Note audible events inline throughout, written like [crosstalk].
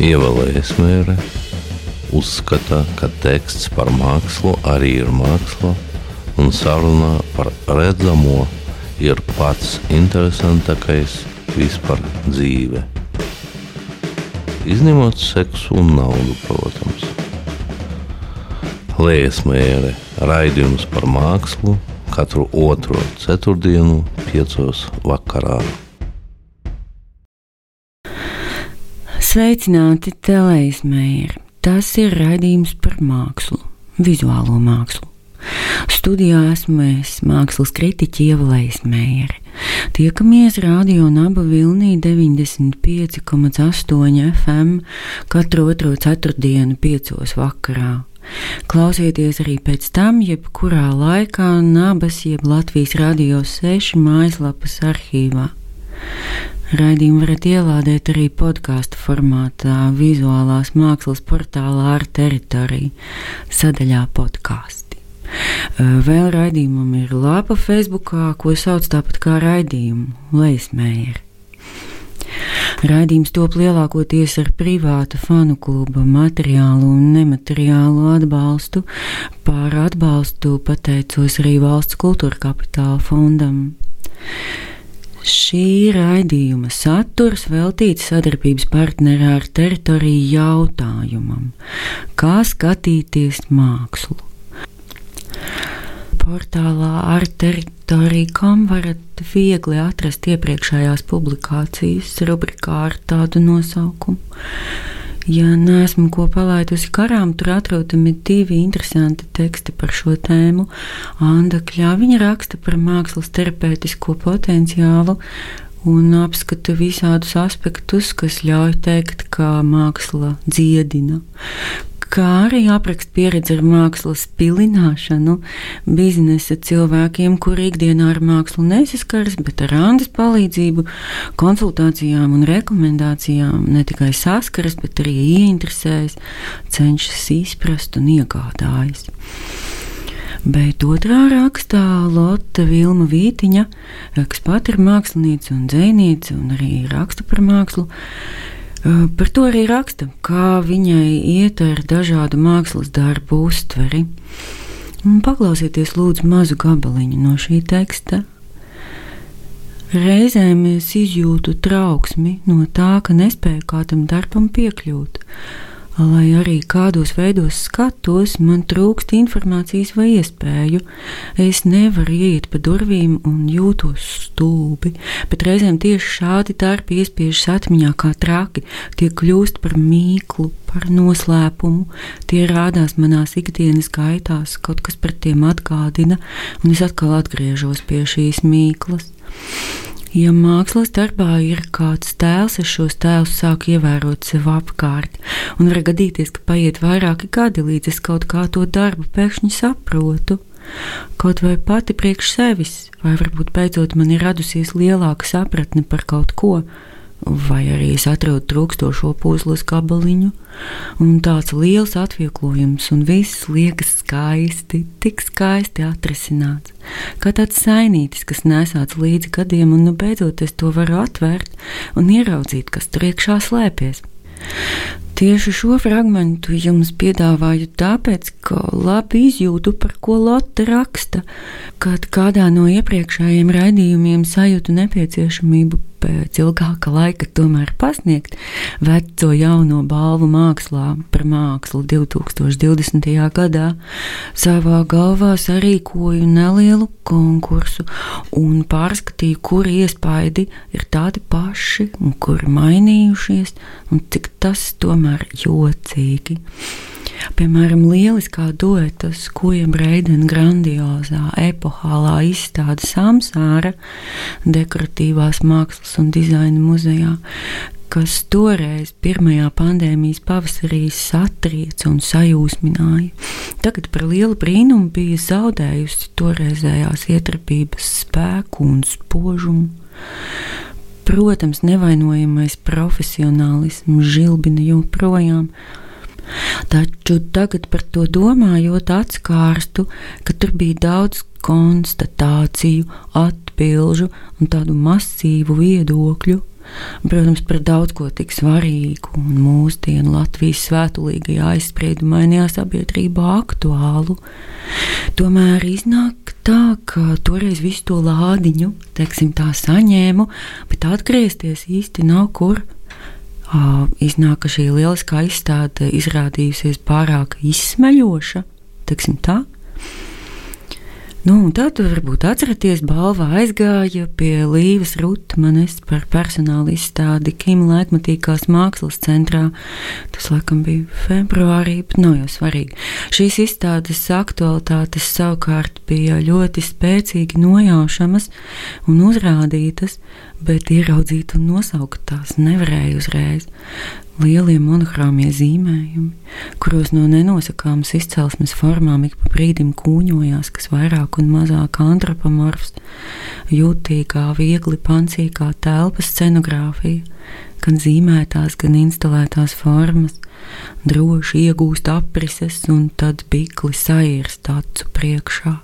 Ievēlējas mēre uzskata, ka teksts par mākslu arī ir māksla, un saruna par redzamo ir pats interesantākais vispār dzīve. Izņemot seksu un naudu, protams. Lēsmēre raidījums par mākslu katru otro ceturtdienu, piecos vakarā. Sveicināti, Telēsmēri! Tas ir raidījums par mākslu, vizuālo mākslu. Studijā esmu es, mākslas kritiķi Ievalējs Meijeri. Tiekamies radio Naba Vilnī 95,8 FM katru otro ceturtdienu piecos vakarā. Klausieties arī pēc tam, jebkurā laikā Nabas jeb Latvijas radio 6 mājaslapas arhīvā. Raidījumu varat ielādēt arī podkāstu formātā, vizuālās mākslas portālā ar teritoriju sadaļā podkāsti. Vēl raidījumam ir lapa Facebook, ko sauc tāpat kā raidījumu Leismējeri. Raidījums top lielākoties ar privātu fanu kluba materiālu un nemateriālu atbalstu. Par atbalstu pateicos arī valsts kultūra kapitāla fondam. Šī raidījuma saturs veltīts sadarbības partnerā ar teritoriju jautājumam, kā skatīties mākslu. Portālā ar teritoriju.com varat viegli atrast iepriekšējās publikācijas rubrikā ar tādu nosaukumu. Ja neesmu ko palaidusi karām, tur atrodami divi interesanti teksti par šo tēmu. Anna Kļāviņa raksta par mākslas terapeitisko potenciālu un apskata visādus aspektus, kas ļauj teikt, ka māksla dziedina, kā arī apraksta pieredzi ar mākslas pilināšanu biznesa cilvēkiem, kuri ikdienā ar mākslu nesaskaras, bet ar Andas palīdzību, konsultācijām un rekomendācijām ne tikai saskaras, bet arī ieinteresējas, cenšas izprast un iegādājas. Bet otrā rakstā Lotte Vilma Vītiņa, kas pat ir mākslinieca un dzēniece un arī raksta par mākslu, Par to arī raksta, kā viņai iet ar dažādu mākslas darbu uztveri. Paklausieties, lūdzu, mazu gabaliņu no šī teksta. Reizēm es izjūtu trauksmi no tā, ka nespēju kādam darbam piekļūt. Lai arī kādos veidos skatos, man trūkst informācijas vai iespēju. Es nevaru iet pa durvīm un jūtos stulbi, bet reizēm tieši šādi darbi iespiežas atmiņā kā traki, tie kļūst par mīklu, par noslēpumu, tie rādās manās ikdienas gaitās, kaut kas par tiem atgādina, un es atkal atgriežos pie šīs mīklas. Ja mākslas darbā ir kāds tēls, es šos tēlus sāku ievērot sev apkārt, un var gadīties, ka paiet vairāki gadi, līdz es kaut kā to darbu pēkšņi saprotu. Kaut vai pati priekš sevis, vai varbūt beidzot man ir radusies lielāka sapratne par kaut ko, vai arī es atradu trūkstošo puzles gabaliņu, tāds liels atvieglojums, un viss liekas skaisti, tik skaisti atrisināts. Kā tāds sainītis, kas nesāts līdzi gadiem, un nu beidzot es to varu atvērt un ieraudzīt, kas tur iekšā slēpjas. Tieši šo fragment jums piedāvāju tāpēc, ka labi izjūtu, par ko Lotte raksta, kad kādā no iepriekšējiem raidījumiem sajūtu nepieciešamību pēc ilgāka laika tomēr pasniegt veco jauno balvu mākslā par mākslu 2020. gadā. Savā galvā sarīkoju nelielu konkursu un pārskatīju, kuri iespaidi ir tādi paši un kuri mainījušies, un cik tas tomēr jocīgi. Piemēram, lieliskā dueta Skuja Breidena grandiozā epohālā izstāde Samsāra dekoratīvās mākslas un dizaina muzejā, kas toreiz pirmajā pandēmijas pavasarī satrieca un sajūsmināja. Tagad par lielu brīnumu bija zaudējusi toreizējās ietrapības spēku un spožumu. Protams, nevainojamais profesionālisms žilbina joprojām, Taču tagad par to domājot, atskārstu, ka tur bija daudz konstatāciju, atbilžu un tādu masīvu viedokļu. protams, par daudz ko tik svarīgu un mūsdienu Latvijas svētulīgajā aizspriedumainajā sabiedrībā aktuālu. Tomēr iznāk tā, ka toreiz visu to lādiņu, teiksim, tā saņēmu, bet atgriezties īsti nav kur. Uh, iznāk, ka šī lieliskā izstāde izrādījusies pārāk izsmeļoša, tā. Nu, tad varbūt atceraties, balva aizgāja pie Līves Rutmanes par personāla izstādi Kim laikmatīgās mākslas centrā. Tas, laikam, bija februārī, bet nav jau svarīgi. Šīs izstādes aktualitātes savukārt bija ļoti spēcīgi nojaušamas un uzrādītas, bet ieraudzīt un nosaukt tās nevarēja uzreiz lielie monohrāmie zīmējumi, kuros no nenosakāmas izcelsmes formām ik pa brīdim kūņojās, kas vairāk un mazāk antropomorfs, jūtīgā, viegli pancīgā telpas scenogrāfija, gan zīmētās, gan instalētās formas, droši iegūst aprises un tad bikli sairst acu priekšā.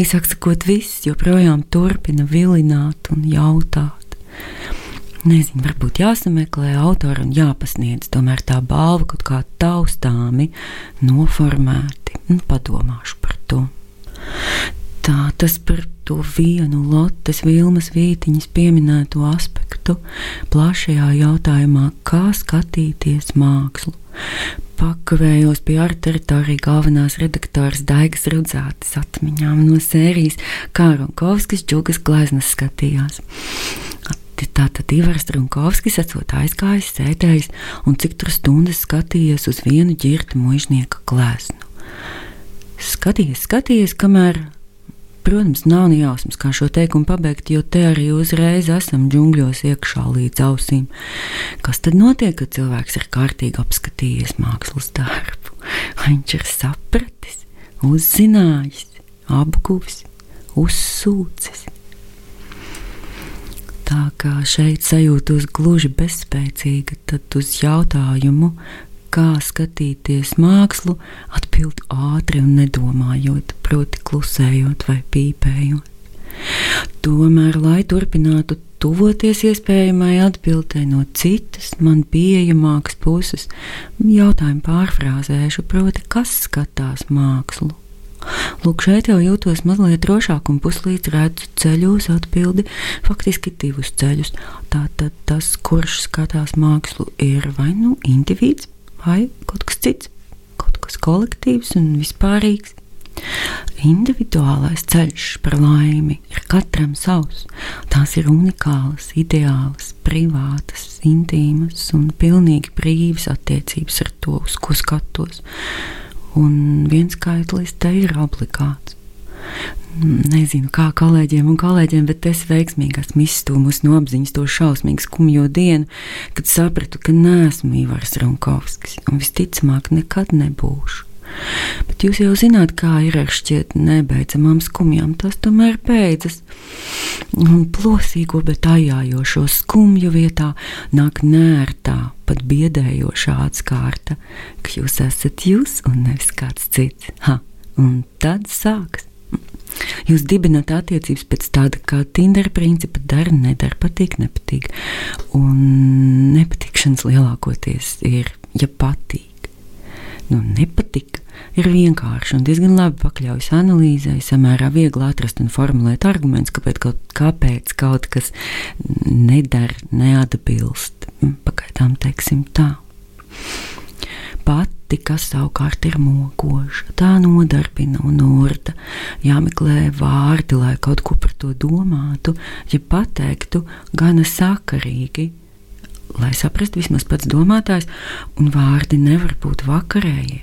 Īsāk sakot, viss joprojām turpina vilināt un jautāt. Nezinu, varbūt jāsameklē autori un jāpasniedz tomēr tā balva kaut kā taustāmi noformēti. Nu, padomāšu par to. Tā tas par to vienu Lottes Vilmas Vītiņas pieminēto aspektu plašajā jautājumā, kā skatīties mākslu. Pakavējos pie ārta teritorija galvenās redaktoras Daigas Rudzātes atmiņām no sērijas Kāronkovskis Džugas gleznas skatījās tā tad Ivars Runkovskis esot aizgājis, sēdējis un cik tur stundas skatījies uz vienu ģirta mužnieka glēsnu. Skatījies, skatījies, kamēr, protams, nav ne jausmas, kā šo teikumu pabeigt, jo te arī uzreiz esam džungļos iekšā līdz ausīm. Kas tad notiek, kad cilvēks ir kārtīgi apskatījies mākslas darbu? Viņš ir sapratis, uzzinājis, apguvis, uzsūcis tā kā šeit sajūtos gluži bezspēcīga, tad uz jautājumu, kā skatīties mākslu, atbild ātri un nedomājot, proti, klusējot vai pīpējot. Tomēr, lai turpinātu tuvoties iespējamai atbildēji no citas, man pieejamākas puses, jautājumu pārfrāzēšu, proti, kas skatās mākslu. Lūk, šeit jau jūtos mazliet drošāk un puslīdz redzu ceļos atbildi, faktiski divus ceļus. Tātad tas, kurš skatās mākslu, ir vai nu individs, vai kaut kas cits, kaut kas kolektīvs un vispārīgs. Individuālais ceļš par laimi ir katram savs. Tās ir unikālas, ideālas, privātas, intīmas un pilnīgi brīvas attiecības ar to, uz ko skatos un viens skaitlis te ir obligāts. Nezinu, kā kolēģiem un kolēģiem, bet es veiksmīgi esmu izstūmus no apziņas to šausmīgu skumjo dienu, kad sapratu, ka neesmu Ivars Runkovskis un visticamāk nekad nebūšu. Bet jūs jau zināt, kā ir ar šķiet nebeidzamām skumjām. Tas tomēr beidzas. Plosīgo, bet ajājošo skumju vietā nāk nērtā, pat biedējošā atskārta, ka jūs esat jūs un nevis kāds cits. Ha, un tad sāks. Jūs dibināt attiecības pēc tāda kā Tinder principa, dara, nedara, patīk, nepatīk. Un nepatikšanas lielākoties ir, ja patīk nu, nepatika, ir vienkārši un diezgan labi pakļaujas analīzei, samērā viegli atrast un formulēt argumentus, kāpēc kaut, kāpēc kaut kas nedara, neatbilst. Mm, pagaidām teiksim tā. Pati, kas savukārt ir mokoša, tā nodarbina un urda. Jāmeklē vārdi, lai kaut ko par to domātu, ja pateiktu gana sakarīgi, lai saprastu vismaz pats domātājs, un vārdi nevar būt vakarēji,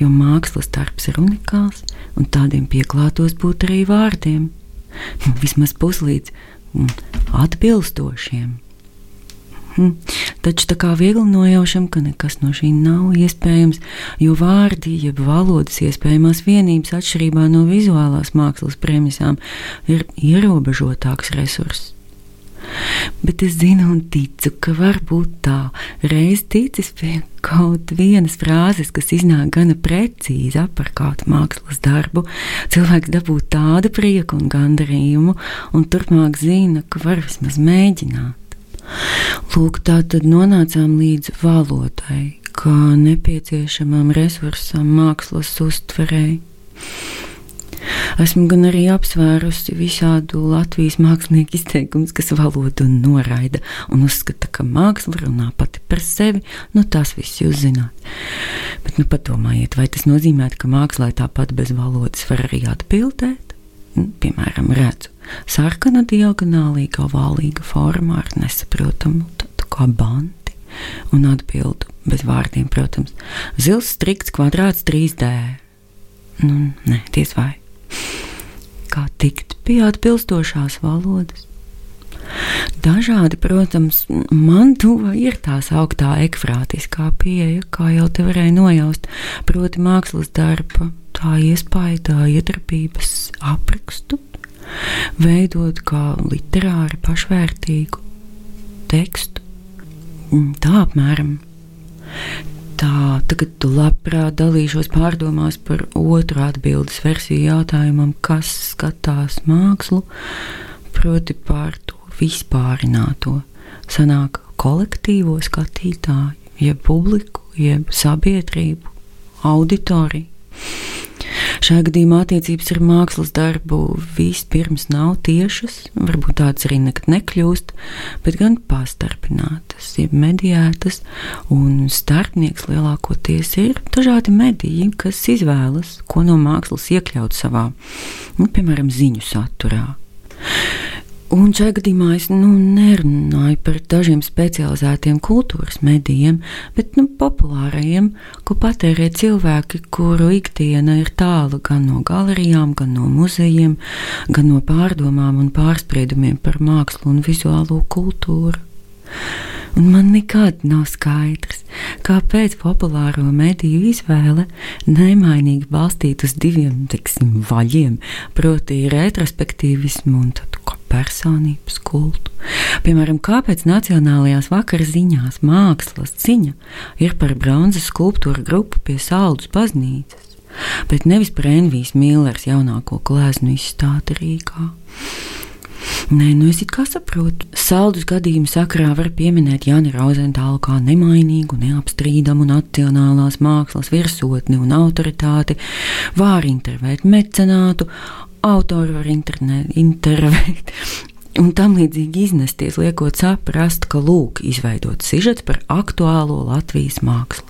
jo mākslas darbs ir unikāls, un tādiem pieklātos būt arī vārdiem, nu, vismaz puslīdz atbilstošiem. Hm. Taču tā kā viegli nojaušam, ka nekas no šī nav iespējams, jo vārdi, jeb valodas iespējamās vienības atšķirībā no vizuālās mākslas premisām ir ierobežotāks resurss. Bet es zinu un ticu, ka varbūt tā reiz ticis pie kaut vienas frāzes, kas iznāk gana precīzi par kādu mākslas darbu, cilvēks dabūt tādu prieku un gandarījumu, un turpmāk zina, ka var vismaz mēģināt. Lūk, tā tad nonācām līdz valodai, kā nepieciešamam resursam mākslas uztverēji. Esmu gan arī apsvērusi visādu Latvijas mākslinieku izteikumus, kas valodu noraida un uzskata, ka māksla runā pati par sevi. Nu, tas viss jūs zināt. Bet nu, padomājiet, vai tas nozīmē, ka mākslā tāpat bez valodas var arī atbildēt? Nu, piemēram, redzu sarkana diagonālīga, ovālīga formā ar nesaprotamu kā banti un atbildu bez vārdiem, protams. Zils strikts kvadrāts 3D. Nu, nē, ties vai kā tikt pie atbilstošās valodas. Dažādi, protams, man tuva ir tā sauktā ekfrātiskā pieeja, kā jau te varēja nojaust, proti mākslas darba, tā iespaidā iedarbības aprakstu, veidot kā literāri pašvērtīgu tekstu. Tā apmēram tā, tagad tu labprāt dalīšos pārdomās par otru atbildes versiju jautājumam, kas skatās mākslu, proti par to vispārināto. Sanāk kolektīvo skatītāju, jeb publiku, jeb sabiedrību, auditoriju. Šajā gadījumā attiecības ar mākslas darbu vispirms nav tiešas, varbūt tādas arī nekad nekļūst, bet gan pastarpinātas, jeb mediētas, un starpnieks lielākoties ir dažādi mediji, kas izvēlas, ko no mākslas iekļaut savā, nu, piemēram, ziņu saturā. Un šajā gadījumā es nu, nerunāju par dažiem specializētiem kultūras medijiem, bet nu, populārajiem, ko patērē cilvēki, kuru ikdiena ir tāla gan no galerijām, gan no muzejiem, gan no pārdomām un pārspriedumiem par mākslu un vizuālo kultūru. Un man nekad nav skaidrs, kāpēc populāro mediju izvēle nemainīgi balstīt uz diviem tiksim, vaļiem, proti, retrospektīvismu un tādu personības kultu. Piemēram, kāpēc Nacionālajās vakara ziņās mākslas ziņa ir par bronzas skulptūru grupu pie Saldus baznīcas, bet nevis par Envijas Millers jaunāko gleznu izstādi Rīgā. Nē, nu es kā saprotu. Saldus gadījumu sakarā var pieminēt Jāni Rozentālu kā nemainīgu, neapstrīdamu nacionālās mākslas virsotni un autoritāti, var intervēt mecenātu, autori var intervēt. Un tam līdzīgi iznesties, liekot saprast, ka lūk, izveidot sižets par aktuālo Latvijas mākslu.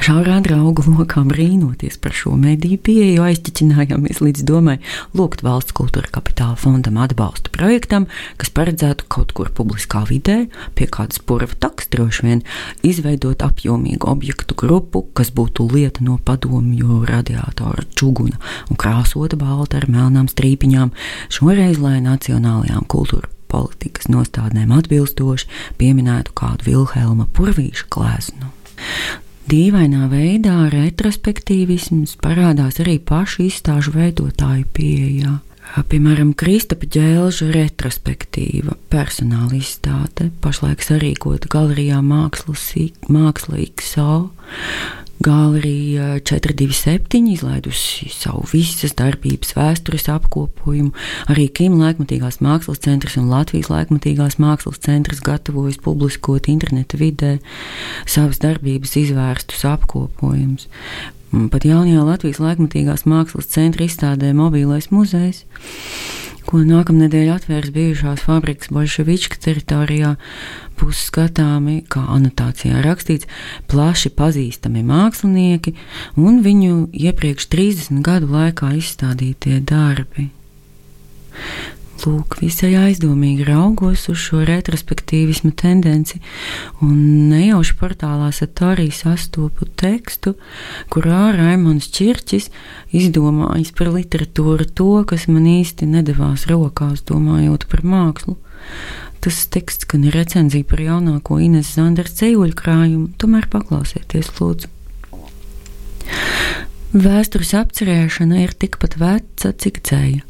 Šaurā draugu lokā brīnoties par šo mediju pieeju, aizķiķinājāmies līdz domai lūgt valsts kultūra kapitāla fondam atbalstu projektam, kas paredzētu kaut kur publiskā vidē, pie kādas purva taks droši vien, izveidot apjomīgu objektu grupu, kas būtu lieta no padomju radiatora čuguna un krāsota balta ar melnām strīpiņām, šoreiz lai nacionālajām kultūra politikas nostādnēm atbilstoši pieminētu kādu Vilhelma Purvīša gleznu. Dīvainā veidā retrospektīvisms parādās arī pašu izstāžu veidotāju pieejā. Piemēram, Kristapa ģēlža retrospektīva, personāla izstāde, pašlaik sarīkota galerijā Māksla XO, Galerija 427 izlaidusi savu visas darbības vēstures apkopojumu. Arī Kim laikmatīgās mākslas centrs un Latvijas laikmatīgās mākslas centrs gatavojas publiskot interneta vidē savas darbības izvērstus apkopojumus. Pat jaunajā Latvijas laikmatīgās mākslas centra izstādē Mobilais muzejs ko nākamnedēļ atvērs bijušās fabrikas Bolševička teritorijā, būs skatāmi, kā anotācijā rakstīts, plaši pazīstami mākslinieki un viņu iepriekš 30 gadu laikā izstādītie darbi. Lūk, visai aizdomīgi raugos uz šo retrospektīvismu tendenci, un nejauši portālā Satorī sastopu tekstu, kurā Raimons Čirčis izdomājis par literatūru to, kas man īsti nedavās rokās, domājot par mākslu. Tas teksts gan ir recenzija par jaunāko Ines Zanders ceļu krājumu, tomēr paklausieties, lūdzu. Vēstures apcerēšana ir tikpat veca, cik dzēja.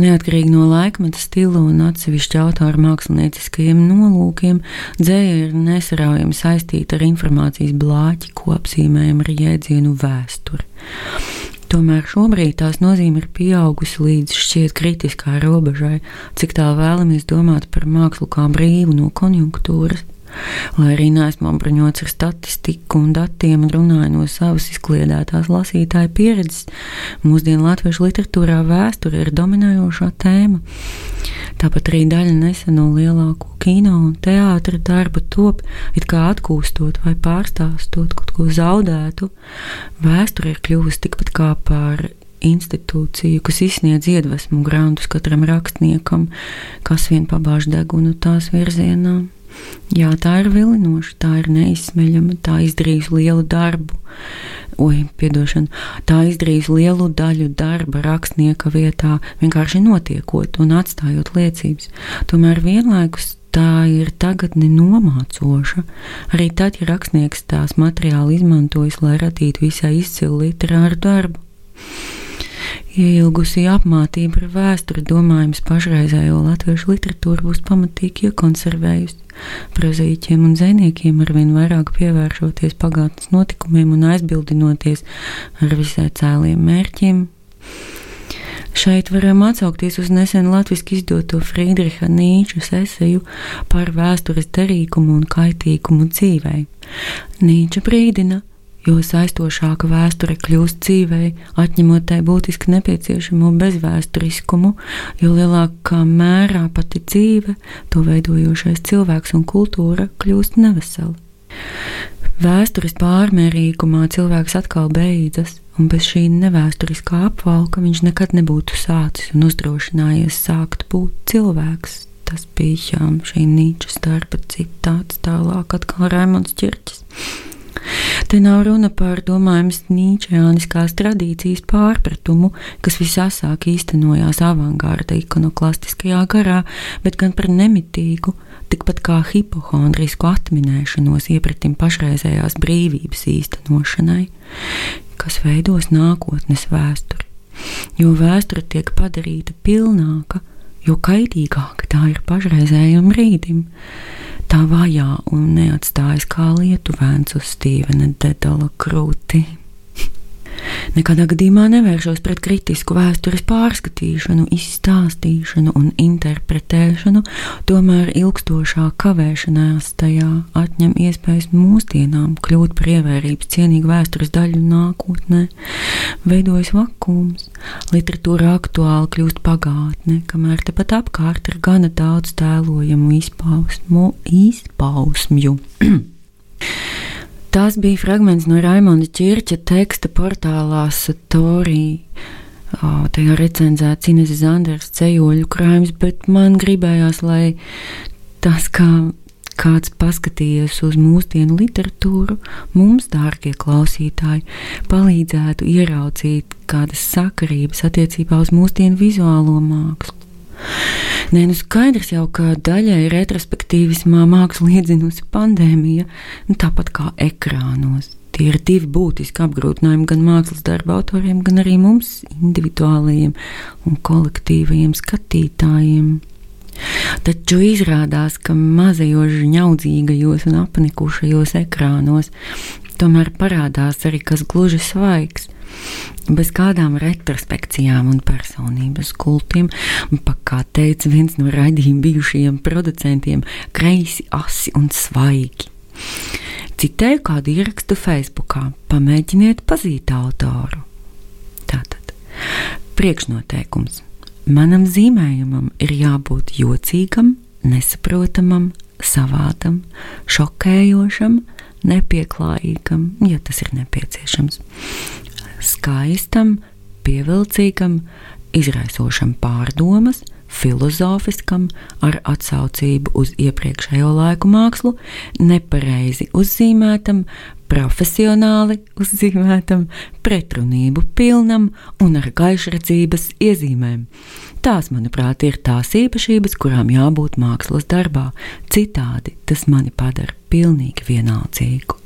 Neatkarīgi no laikmeta stila un atsevišķa autora mākslinieckajiem nolūkiem, dzēja ir nesaraujami saistīta ar informācijas blāķi, ko apzīmējam ar jēdzienu vēsture. Tomēr šobrīd tās nozīme ir pieaugusi līdz šķiet kritiskai robežai, cik tā vēlamies domāt par mākslu kā brīvu no konjunktūras. Lai arī neesmu apbruņots ar statistiku un datiem un runāju no savas izkliedētās lasītāja pieredzes, mūsdienu latviešu literatūrā vēsture ir dominējošā tēma. Tāpat arī daļa neseno lielāko kino un teātra darbu top, it kā atgūstot vai pārstāstot kaut ko zaudētu. Vēsture ir kļuvusi tikpat kā par institūciju, kas izsniedz iedvesmu grāmatus katram rakstniekam, kas vien pabāž degunu tās virzienā. Jā, tā ir vilinoša, tā ir neizsmeļama, tā izdarījusi lielu darbu. Oi, piedošana, tā izdarījusi lielu daļu darba rakstnieka vietā, vienkārši notiekot un atstājot liecības. Tomēr vienlaikus tā ir tagadne nomācoša. Arī tad, ja rakstnieks tās materiāli izmantojas, lai radītu visai izcilu literāru darbu. Ieilgusī apmācība ar vēsturi domājums pašreizējo latviešu literatūru būs pamatīgi iekonservējusi. Prozīķiem un zvejniekiem arvien vairāk pievēršoties pagātnes notikumiem un aizbildinoties ar visai cēliem mērķiem. Šeit varam atsaukties uz nesen latviešu izdoto Friedricha Nīčas eseju par vēstures derīgumu un kaitīgumu dzīvei. Nīča brīdina, jo saistošāka vēsture kļūst dzīvei, atņemot tai būtiski nepieciešamo bezvēsturiskumu, jo lielākā mērā pati dzīve, to veidojošais cilvēks un kultūra kļūst nevesela. Vēstures pārmērīgumā cilvēks atkal beidzas, un bez šī nevēsturiskā apvalka viņš nekad nebūtu sācis un uzdrošinājies sākt būt cilvēks. Tas bija šī Nīčas darba citāts, tālāk atkal Raimons Čirķis. Te nav runa par domājumas nīčajāniskās tradīcijas pārpratumu, kas visasāk īstenojās avangārda ikonoklastiskajā garā, bet gan par nemitīgu, tikpat kā hipohondrisku atminēšanos iepratim pašreizējās brīvības īstenošanai, kas veidos nākotnes vēsturi. Jo vēsture tiek padarīta pilnāka, jo kaitīgāka tā ir pašreizējam brīdim tā vajā un neatstājas kā lietuvēns uz Stīvena Dedala krūti. Nekādā gadījumā nevēršos pret kritisku vēstures pārskatīšanu, izstāstīšanu un interpretēšanu, tomēr ilgstošā kavēšanās tajā atņem iespējas mūsdienām kļūt par ievērības cienīgu vēstures daļu nākotnē. Veidojas vakums, literatūra aktuāli kļūst pagātne, kamēr tepat apkārt ir gana daudz tēlojamu izpausmu, izpausmju. [clears throat] Tas bija fragments no Raimonda Čirča teksta portālā Satorī. Tajā recenzēts Ines Zanders ceļoļu krājums, bet man gribējās, lai tas, kā kāds paskatījies uz mūsdienu literatūru, mums, dārgie klausītāji, palīdzētu ieraudzīt kādas sakarības attiecībā uz mūsdienu vizuālo mākslu. Nē, nu skaidrs jau, ka daļai retrospektīvismā māksla iedzinusi pandēmija, nu, tāpat kā ekrānos. Tie ir divi būtiski apgrūtinājumi gan mākslas darba autoriem, gan arī mums, individuālajiem un kolektīvajiem skatītājiem. Taču izrādās, ka mazajos žņaudzīgajos un apnikušajos ekrānos tomēr parādās arī kas gluži svaigs bez kādām retrospekcijām un personības kultiem, pat kā teica viens no raidījuma bijušajiem producentiem, kreisi, asi un svaigi. Citēju kādu ierakstu Facebookā, pamēģiniet pazīt autoru. Tātad, priekšnoteikums. Manam zīmējumam ir jābūt jocīgam, nesaprotamam, savādam, šokējošam, nepieklājīgam, ja tas ir nepieciešams skaistam, pievilcīgam, izraisošam pārdomas, filozofiskam, ar atsaucību uz iepriekšējo laiku mākslu, nepareizi uzzīmētam, profesionāli uzzīmētam, pretrunību pilnam un ar gaišredzības iezīmēm. Tās, manuprāt, ir tās īpašības, kurām jābūt mākslas darbā. Citādi tas mani padara pilnīgi vienaldzīgu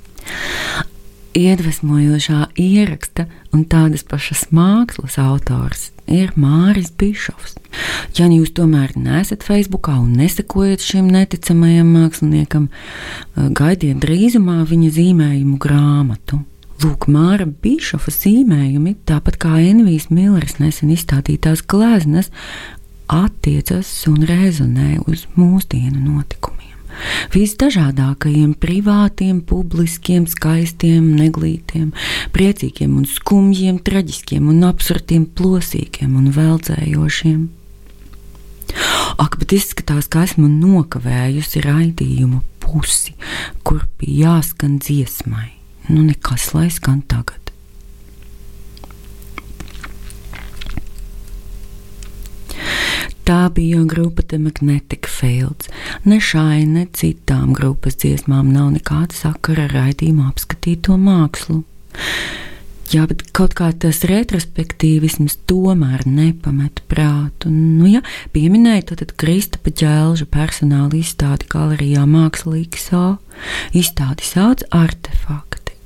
iedvesmojošā ieraksta un tādas pašas mākslas autors ir Māris Bišovs. Ja nu jūs tomēr nesat Facebookā un nesakojat šim neticamajam māksliniekam, gaidiet drīzumā viņa zīmējumu grāmatu. Lūk, Māra Bišofa zīmējumi, tāpat kā Envijas Milleris nesen izstādītās gleznas, attiecas un rezonē uz mūsdienu notikumiem. Visdažādākajiem privātiem, publiskiem, skaistiem, neglītiem, priecīgiem un skumjiem, traģiskiem un absurdiem, plosīgiem un veldzējošiem. Ak, bet izskatās, ka esmu nokavējusi raidījumu pusi, kur bija jāskan dziesmai. Nu, nekas, lai skan tagad. Tā bija grupa The Magnetic Fields. Ne šai, ne citām grupas dziesmām nav nekāda sakara ar raidījumu apskatīto mākslu. Jā, bet kaut kā tas retrospektīvisms tomēr nepamet prātu. Nu, ja pieminēja to tad Kristapa ģēlža personāla izstādi galerijā Mākslīgs O. Izstādi sauc artefakti.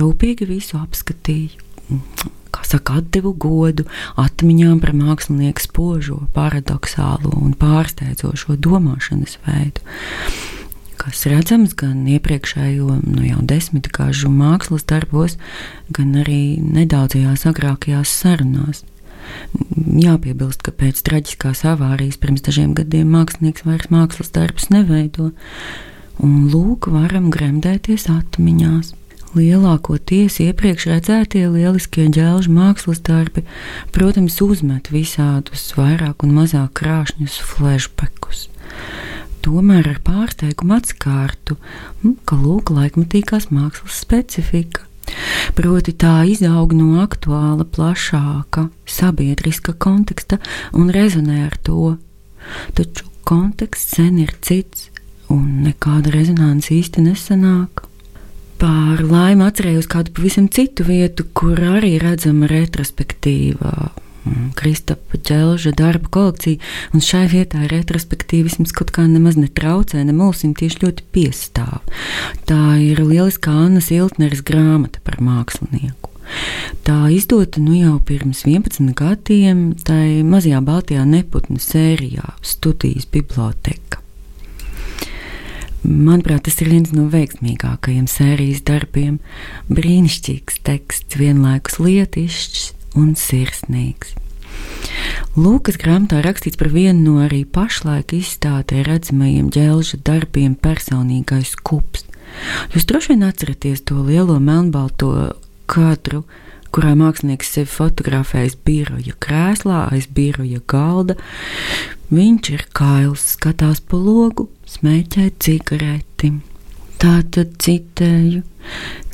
Rūpīgi visu apskatīju saka, atdevu godu atmiņām par mākslinieku spožo, paradoxālo un pārsteidzošo domāšanas veidu. Kas redzams gan iepriekšējo nu jau desmitgažu mākslas darbos, gan arī nedaudzajās agrākajās sarunās. Jāpiebilst, ka pēc traģiskās avārijas pirms dažiem gadiem mākslinieks vairs mākslas darbus neveido, un lūk, varam gremdēties atmiņās. Lielākoties iepriekš redzētie lieliskie ģēlžu mākslas darbi, protams, uzmet visādus vairāk un mazāk krāšņus flashbackus. Tomēr ar pārsteigumu atskārtu, hm, ka lūk, laikmatīgās mākslas specifika. Proti tā izaug no aktuāla, plašāka sabiedriska konteksta un rezonē ar to. Taču konteksts sen ir cits, un nekāda rezonance īsti nesanāk. Par laimi atcerējos kādu pavisam citu vietu, kur arī redzama retrospektīva. Mm, Kristapa ķelža darba kolekcija, un šai vietā retrospektīvisms kaut kā nemaz netraucē, ne mulsim tieši ļoti piestāv. Tā ir lieliskā Annas Iltneres grāmata par mākslinieku. Tā izdota nu jau pirms 11 gadiem, tai mazajā Baltijā neputnu sērijā Studijas biblioteka. Manuprāt, tas ir viens no veiksmīgākajiem sērijas darbiem. Brīnišķīgs teksts, vienlaikus lietišķs un sirsnīgs. Lūkas grāmatā rakstīts par vienu no arī pašlaik izstādē redzamajiem ģēlža darbiem personīgais kups. Jūs droši vien atceraties to lielo melnbalto kadru, kurā mākslinieks sevi fotografējis biroja krēslā aiz biroja galda. Viņš ir kails, skatās pa logu, smēķē cigareti. Tā tad citēju.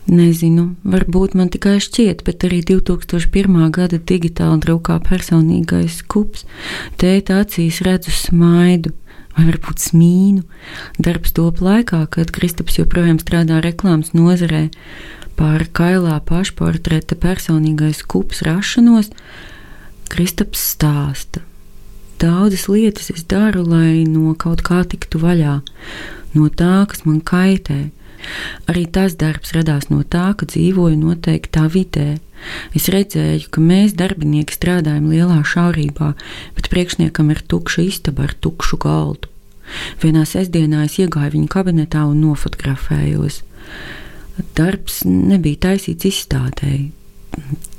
Nezinu, varbūt man tikai šķiet, bet arī 2001. gada digitāli drukā personīgais kups. Tēta acīs redzu smaidu, vai varbūt smīnu. Darbs top laikā, kad Kristaps joprojām strādā reklāmas nozarē. Pār kailā pašportreta personīgais kups rašanos Kristaps stāsta. Daudzas lietas es daru, lai no kaut kā tiktu vaļā, no tā, kas man kaitē. Arī tas darbs radās no tā, ka dzīvoju noteiktā vidē. Es redzēju, ka mēs, darbinieki, strādājam lielā šaurībā, bet priekšniekam ir tukša istaba ar tukšu galdu. Vienā sestdienā es iegāju viņa kabinetā un nofotografējos. Darbs nebija taisīts izstādēji.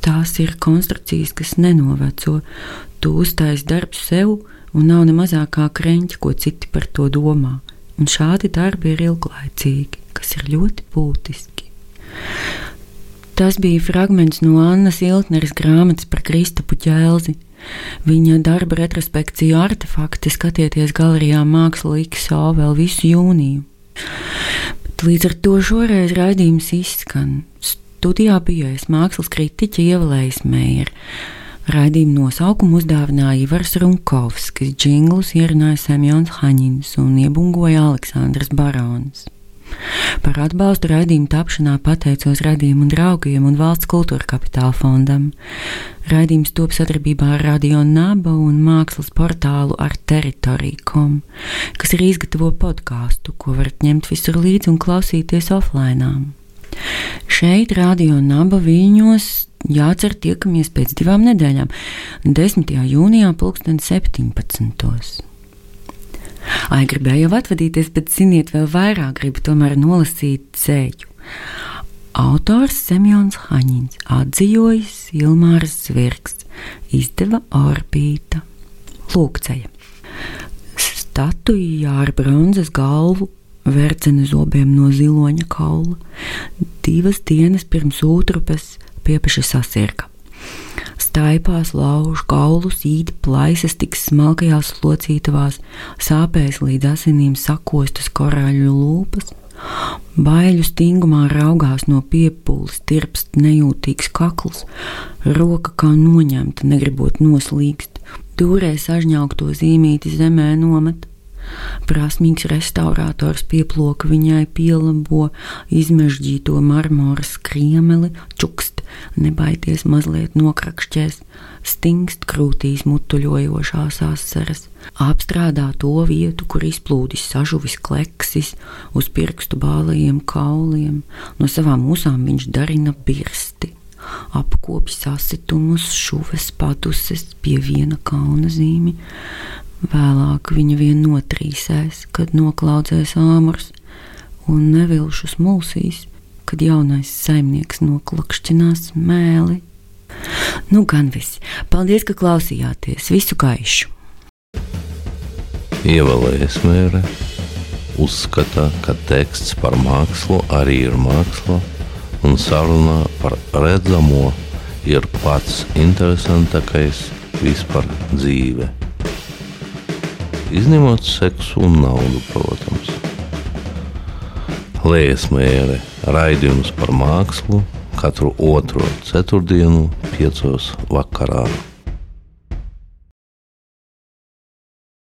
Tās ir konstrukcijas, kas nenoveco. Tu uztais darbu sev, un nav ne mazākā kreņķa, ko citi par to domā. Un šādi darbi ir ilglaicīgi, kas ir ļoti būtiski. Tas bija fragments no Annas Iltneres grāmatas par Kristapu ķēlzi. Viņa darba retrospekciju artefakti skatieties galerijā XO vēl visu jūniju. Bet līdz ar to šoreiz raidījums izskan Studijā bijis mākslas kritiķa Ievalējs Meijers. Raidījumu nosaukumu uzdāvināja Ivars Runkovskis, džinglus ierunāja Semjons Haņins un iebungoja Aleksandrs Barons. Par atbalstu raidījumu tapšanā pateicos radījumu draugiem un valsts kultūra kapitāla fondam. Raidījums top sadarbībā ar Radio Naba un mākslas portālu ar teritoriju.com, kas arī izgatavo podkāstu, ko varat ņemt visur līdzi un klausīties offline. Šeit, Radio Naba Viņos, jācer tiekamies pēc divām nedēļām, 10. jūnijā, 2017. Ai, gribēju jau atvadīties, bet ziniet, vēl vairāk gribu tomēr nolasīt ceļu. Autors Semjons Haņins, atzīvojis Ilmārs Zvirks, izdeva Orbīta. Lūkceja. Statuja ar bronzas galvu, vercena zobiem no ziloņa kaula. Divas dienas pirms utrupes piepeši sasirka. Staipās lauž kaulus, īdi plaisas tik smalkajās locītavās, sāpēs līdz asinīm sakostas korāļu lūpas. Baiļu stingumā raugās no piepūles, tirpst nejūtīgs kakls, roka kā noņemta, negribot noslīgst, dūrē sažņaukto zīmīti zemē nomet. Prasmīgs restaurators pieploka viņai pielabo izmežģīto marmora skriemeli, čukst, nebaities mazliet nokrakšķēs, stingst krūtīs mutuļojošās asaras, apstrādā to vietu, kur izplūdis sažuvis kleksis uz pirkstu bālajiem kauliem, no savām musām viņš darina birsti. Apkopj sasitumus, šuves patuses pie viena kauna zīmi, Vēlāk viņa vien notrīsēs, kad noklaudzēs āmurs un nevilšus mulsīs, kad jaunais saimnieks noklakšķinās mēli. Nu, gan viss. Paldies, ka klausījāties. Visu gaišu! Ievēlējies mēre, uzskata, ka teksts par mākslu arī ir māksla, un saruna par redzamo ir pats interesantākais vispār dzīvē izņemot seksu un naudu, protams. Liesmēra raidījums par mākslu katru otro ceturtdienu, piecos vakarā.